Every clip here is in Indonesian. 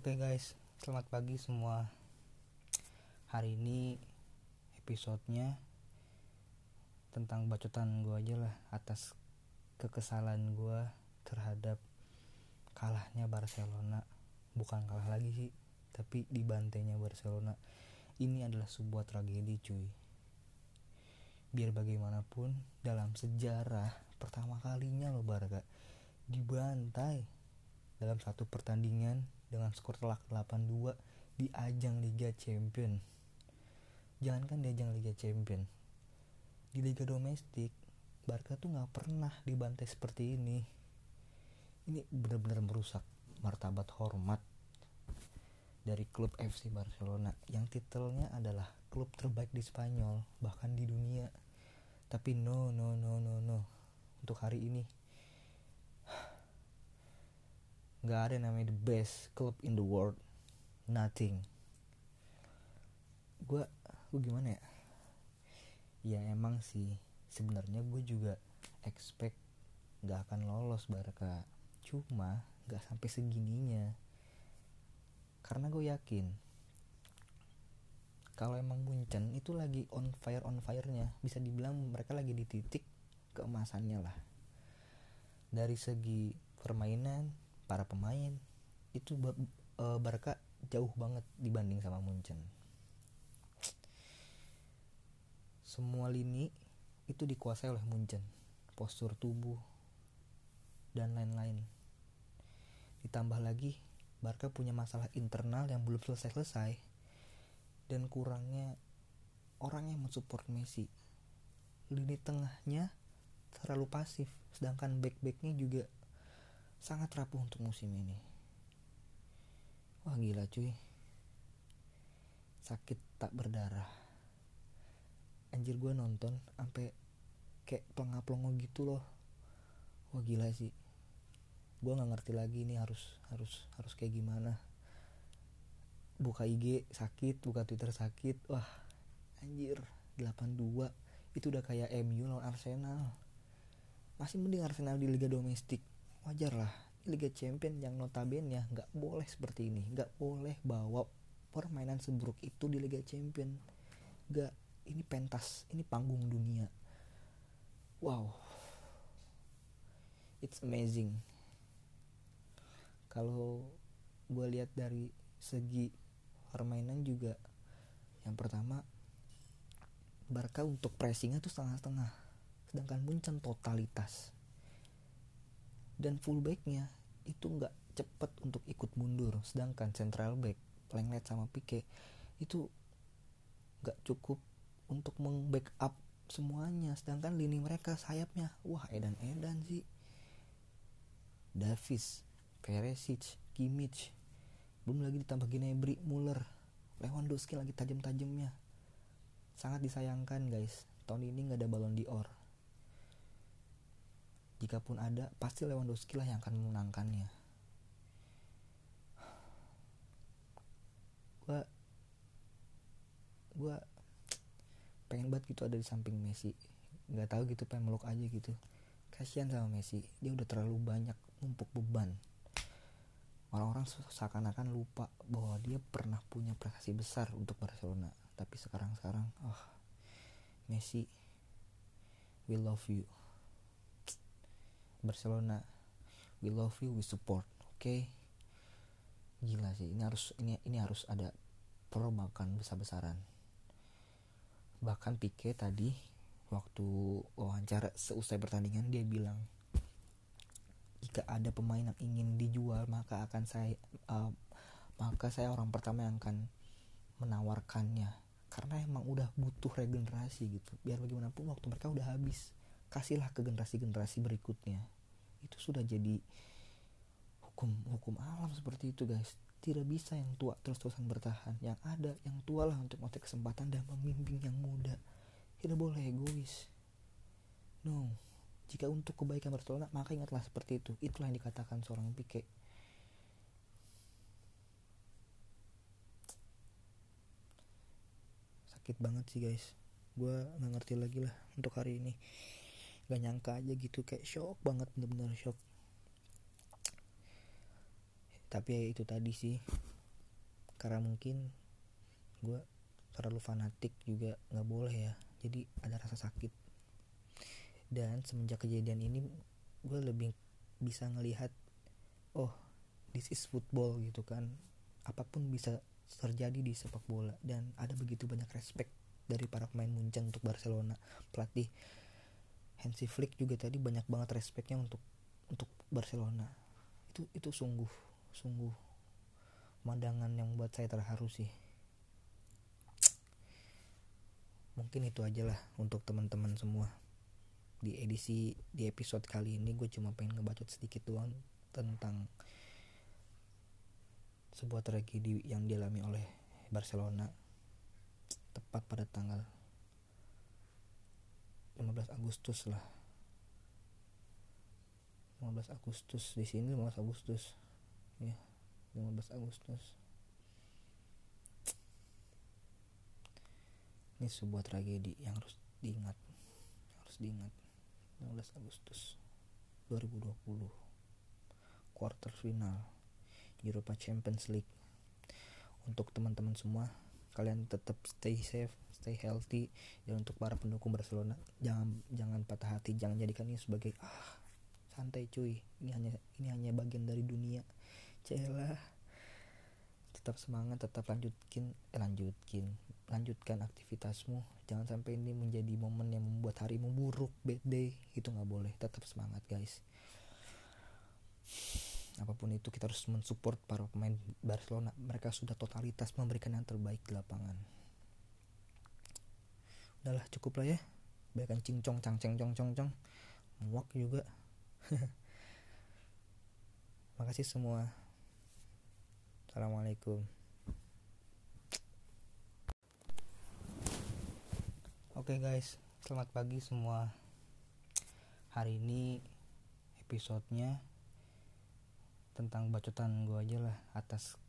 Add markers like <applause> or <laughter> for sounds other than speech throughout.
Oke guys, selamat pagi semua. Hari ini episodenya tentang bacotan gue aja lah atas kekesalan gue terhadap kalahnya Barcelona. Bukan kalah lagi sih, tapi dibantainya Barcelona. Ini adalah sebuah tragedi cuy. Biar bagaimanapun dalam sejarah pertama kalinya loh Barca dibantai dalam satu pertandingan dengan skor telak 8-2 di ajang Liga Champion. Jangankan di ajang Liga Champion, di Liga Domestik, Barca tuh nggak pernah dibantai seperti ini. Ini benar-benar merusak martabat hormat dari klub FC Barcelona yang titelnya adalah klub terbaik di Spanyol bahkan di dunia. Tapi no no no no no untuk hari ini nggak ada yang namanya the best club in the world. Nothing. Gue gue gimana ya? Ya emang sih. Sebenarnya gue juga expect nggak akan lolos Barca. Cuma nggak sampai segininya. Karena gue yakin kalau emang Munchen itu lagi on fire on firenya bisa dibilang mereka lagi di titik keemasannya lah. Dari segi permainan para pemain itu uh, Barca jauh banget dibanding sama Munchen. Semua lini itu dikuasai oleh Munchen, postur tubuh dan lain-lain. Ditambah lagi Barca punya masalah internal yang belum selesai-selesai dan kurangnya orang yang mensupport Messi. Lini tengahnya terlalu pasif, sedangkan back-backnya juga sangat rapuh untuk musim ini. Wah gila cuy. Sakit tak berdarah. Anjir gue nonton sampai kayak pelongo-pelongo gitu loh. Wah gila sih. Gue nggak ngerti lagi ini harus harus harus kayak gimana. Buka IG sakit, buka Twitter sakit. Wah anjir 82 itu udah kayak MU lawan Arsenal. Masih mending Arsenal di liga domestik wajar lah Liga Champion yang notabene ya nggak boleh seperti ini nggak boleh bawa permainan seburuk itu di Liga Champion. Nggak ini pentas ini panggung dunia. Wow. It's amazing. Kalau gue lihat dari segi permainan juga yang pertama Barca untuk pressingnya tuh setengah-setengah. Sedangkan Munchen totalitas dan fullbacknya itu nggak cepet untuk ikut mundur. Sedangkan central back Lenglet sama Pique itu nggak cukup untuk membackup semuanya. Sedangkan lini mereka sayapnya wah edan edan sih. Davis Peresic Kimmich. Belum lagi ditambah Gnabry Muller. Lewandowski lagi tajam-tajamnya. Sangat disayangkan guys. Tahun ini nggak ada balon dior jika pun ada, pasti Lewandowski lah yang akan memenangkannya. Gua gua pengen banget gitu ada di samping Messi. Nggak tahu gitu pengen meluk aja gitu. Kasihan sama Messi, dia udah terlalu banyak numpuk beban. Orang-orang seakan-akan lupa bahwa dia pernah punya prestasi besar untuk Barcelona. Tapi sekarang-sekarang, oh, Messi, we love you. Barcelona. We love you we support. Oke. Okay? gila sih ini harus ini ini harus ada perubahan besar-besaran. Bahkan Pique tadi waktu wawancara seusai pertandingan dia bilang jika ada pemain yang ingin dijual maka akan saya uh, maka saya orang pertama yang akan menawarkannya. Karena emang udah butuh regenerasi gitu. Biar bagaimanapun waktu mereka udah habis kasihlah ke generasi-generasi berikutnya. Itu sudah jadi hukum hukum alam seperti itu guys. Tidak bisa yang tua terus-terusan bertahan. Yang ada yang tua lah untuk ngasih kesempatan dan membimbing yang muda. Tidak boleh egois. No. Jika untuk kebaikan Barcelona maka ingatlah seperti itu. Itulah yang dikatakan seorang Pique sakit banget sih guys. Gue nggak ngerti lagi lah untuk hari ini gak nyangka aja gitu kayak shock banget bener-bener shock. Tapi ya itu tadi sih. Karena mungkin gue terlalu fanatik juga nggak boleh ya. Jadi ada rasa sakit. Dan semenjak kejadian ini gue lebih bisa ngelihat oh this is football gitu kan. Apa pun bisa terjadi di sepak bola. Dan ada begitu banyak respect dari para pemain Munchen untuk Barcelona. Pelatih Hansi Flick juga tadi banyak banget respectnya untuk untuk Barcelona. Itu itu sungguh sungguh pemandangan yang buat saya terharu sih. Mungkin itu aja lah untuk teman-teman semua. Di edisi di episode kali ini gue cuma pengen ngebacot sedikit doang tentang sebuah tragedi yang dialami oleh Barcelona. Tepat pada tanggal 15 Agustus lah. 15 Agustus di sini 15 Agustus. Ya 15 Agustus. Ini sebuah tragedi yang harus diingat harus diingat. 15 Agustus 2020 quarter final Europa Champions League. Untuk teman-teman semua kalian tetap stay safe stay healthy. Dan untuk para pendukung Barcelona jangan jangan patah hati. Jangan jadikan ini sebagai ah santai cuy. Ini hanya ini hanya bagian dari dunia. Celah tetap semangat tetap lanjutkin eh, lanjutkin. Lanjutkan aktivitasmu. Jangan sampai ini menjadi momen yang membuat harimu buruk bad day. Itu nggak boleh. Tetap semangat guys. Apa pun itu kita harus mensupport para pemain Barcelona. Mereka sudah totalitas memberikan yang terbaik di lapangan udahlah cukup lah ya. Bahkan cincong cang ceng cong cong cong. Muak juga. <laughs> Makasih semua. Assalamualaikum. Oke okay guys. Selamat pagi semua. Hari ini episodenya tentang bacotan gue aja lah atas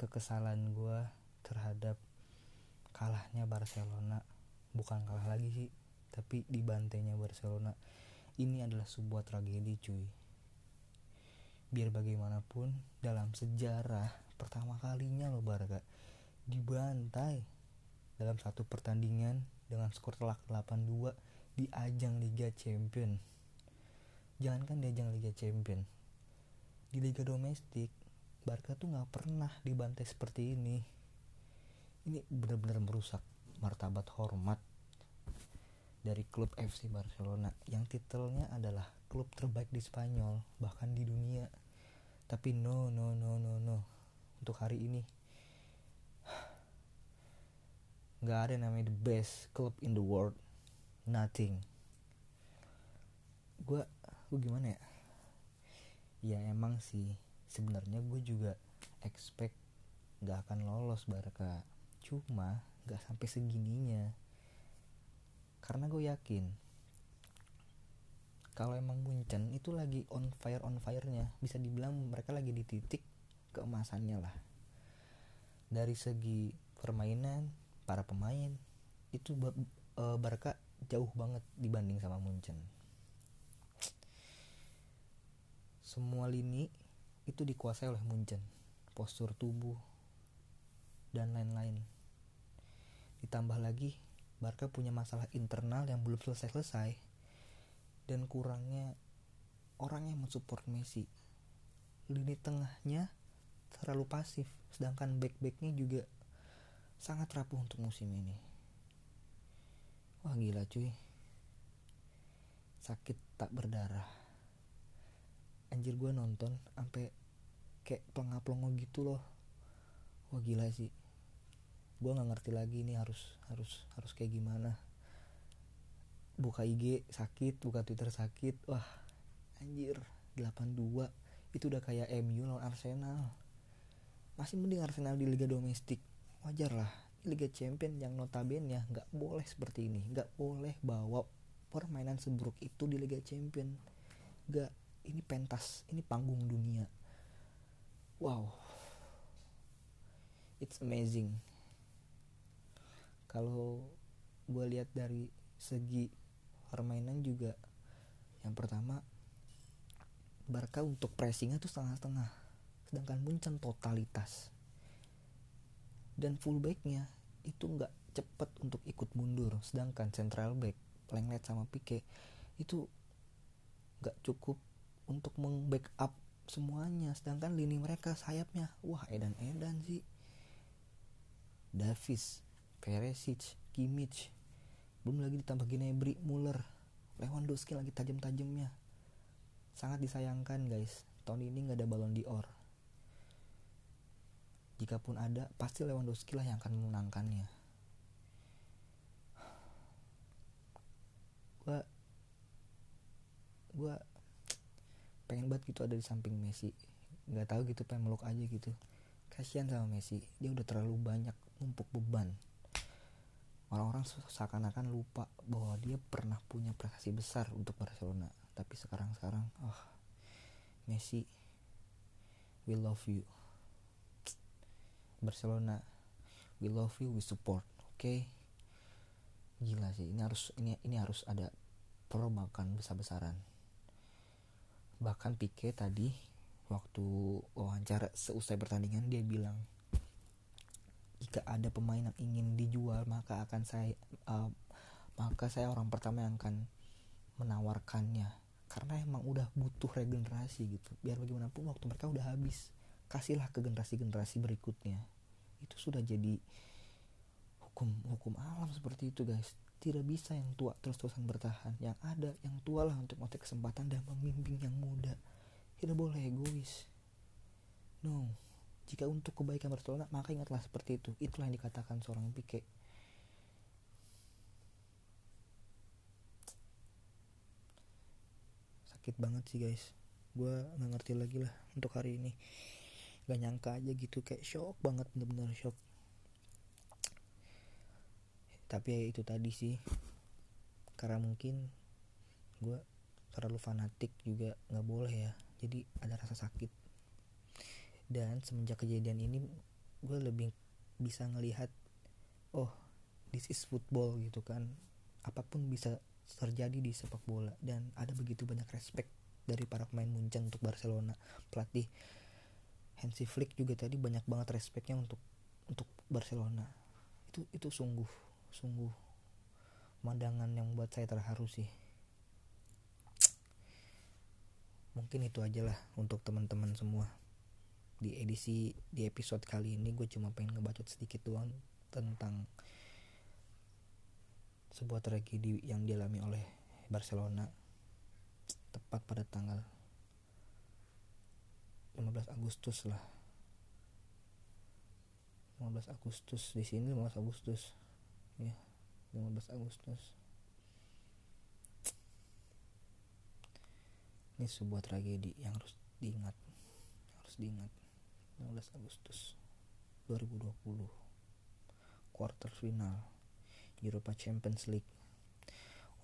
kekesalan gue terhadap kalahnya Barcelona bukan kalah lagi sih tapi dibantainya Barcelona. Ini adalah sebuah tragedi cuy. Biar bagaimanapun dalam sejarah pertama kalinya loh Barca dibantai dalam satu pertandingan dengan skor telak 8-2 di ajang Liga Champion. Jangankan di ajang Liga Champion di liga domestik Barca tuh nggak pernah dibantai seperti ini. Ini benar-benar merusak martabat hormat dari klub FC Barcelona yang titelnya adalah klub terbaik di Spanyol bahkan di dunia. Tapi no no no no no. Untuk hari ini nggak ada namanya the best club in the world. Nothing. Gue gue gimana ya? Ya emang sih. Sebenarnya gue juga expect nggak akan lolos Barca. Cuma nggak sampai segininya. Karena gue yakin kalau emang Munchen itu lagi on fire on firenya bisa dibilang mereka lagi di titik keemasannya lah. Dari segi permainan para pemain itu e, Barca jauh banget dibanding sama Munchen. Semua lini itu dikuasai oleh Munchen. Postur tubuh dan lain-lain ditambah lagi Barca punya masalah internal yang belum selesai-selesai dan kurangnya orang yang mensupport Messi. Lini tengahnya terlalu pasif sedangkan back-backnya juga sangat rapuh untuk musim ini. Wah gila cuy. Sakit tak berdarah. Anjir gue nonton sampai kayak pelongo gitu loh. Wah gila sih gue nggak ngerti lagi ini harus harus harus kayak gimana. Buka IG sakit buka Twitter sakit. Wah anjir 82 itu udah kayak MU lawan Arsenal. Masih mending Arsenal di Liga Domestik. Wajar lah Liga Champion yang notabene ya nggak boleh seperti ini. Nggak boleh bawa permainan seburuk itu di Liga Champion. Nggak ini pentas ini panggung dunia. Wow. It's amazing kalau gue lihat dari segi permainan juga yang pertama Barca untuk pressingnya tuh setengah-setengah. Sedangkan Munchen totalitas. Dan fullbacknya itu nggak cepet untuk ikut mundur. Sedangkan central back Lenglet sama Pique itu nggak cukup untuk membackup semuanya. Sedangkan lini mereka sayapnya wah edan edan sih. Davis Peresic Kimmich belum lagi ditambah Gnabry Muller Lewandowski lagi tajam-tajamnya. Sangat disayangkan guys. Tahun ini nggak ada balon di or jikapun ada pasti Lewandowski lah yang akan memenangkannya. Gua gua pengen banget gitu ada di samping Messi. Nggak tahu gitu pengen meluk aja gitu. Kasihan sama Messi. Dia udah terlalu banyak numpuk beban orang-orang seakan-akan lupa bahwa dia pernah punya prestasi besar untuk Barcelona. Tapi sekarang-sekarang oh Messi we love you. Barcelona we love you we support oke? Okay? gila sih ini harus ini ini harus ada perubahan besar-besaran. Bahkan Pique tadi waktu wawancara seusai pertandingan dia bilang jika ada pemain yang ingin dijual maka akan saya uh, maka saya orang pertama yang akan menawarkannya. Karena emang udah butuh regenerasi gitu. Biar bagaimanapun waktu mereka udah habis kasihlah ke generasi-generasi berikutnya. Itu sudah jadi hukum hukum alam seperti itu guys. Tidak bisa yang tua terus-terusan bertahan. Yang ada yang tua lah untuk mati kesempatan dan memimpin yang muda. Tidak boleh egois. No jika untuk kebaikan Barcelona maka ingatlah seperti itu. Itulah yang dikatakan seorang Pique sakit banget sih guys. Gue nggak ngerti lagi lah untuk hari ini. Gak nyangka aja gitu kayak shock banget bener-bener shock. Tapi ya itu tadi sih. Karena mungkin gue terlalu fanatik juga nggak boleh ya. Jadi ada rasa sakit dan semenjak kejadian ini gue lebih bisa ngelihat oh this is football gitu kan. Apa pun bisa terjadi di sepak bola. Dan ada begitu banyak respect dari para pemain Munchen untuk Barcelona. Pelatih Hansi Flick juga tadi banyak banget respectnya untuk untuk Barcelona. Itu itu sungguh sungguh pemandangan yang buat saya terharu sih. Mungkin itu aja lah untuk teman-teman semua di edisi di episode kali ini gue cuma pengen ngebacot sedikit doang tentang sebuah tragedi yang dialami oleh Barcelona tepat pada tanggal 15 Agustus lah. 15 Agustus di sini 15 Agustus. Ya 15 Agustus. Ini sebuah tragedi yang harus diingat harus diingat 15 Agustus 2020 quarter final Europa Champions League.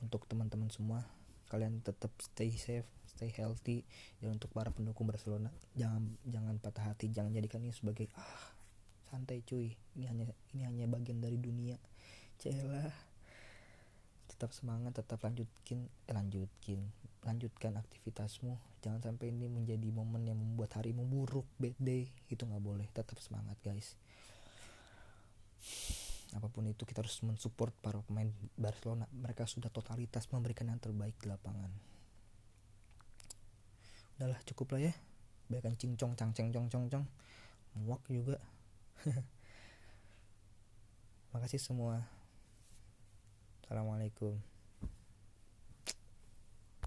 Untuk teman-teman semua kalian tetap stay safe stay healthy dan untuk para pendukung Barcelona jangan jangan patah hati jangan jadikan ini sebagai ah santai cuy ini hanya ini hanya bagian dari dunia. Celah tetap semangat tetap lanjutkin eh, lanjutkin lanjutkan aktivitasmu. Jangan sampai ini menjadi momen yang membuat harimu buruk bad day. Itu nggak boleh tetap semangat guys. Apa pun itu kita harus mensupport para pemain Barcelona. Mereka sudah totalitas memberikan yang terbaik di lapangan. Udahlah cukup lah ya. Bayangkan cincong cangceng cong cong cong muak juga. <laughs> Makasih semua assalamualaikum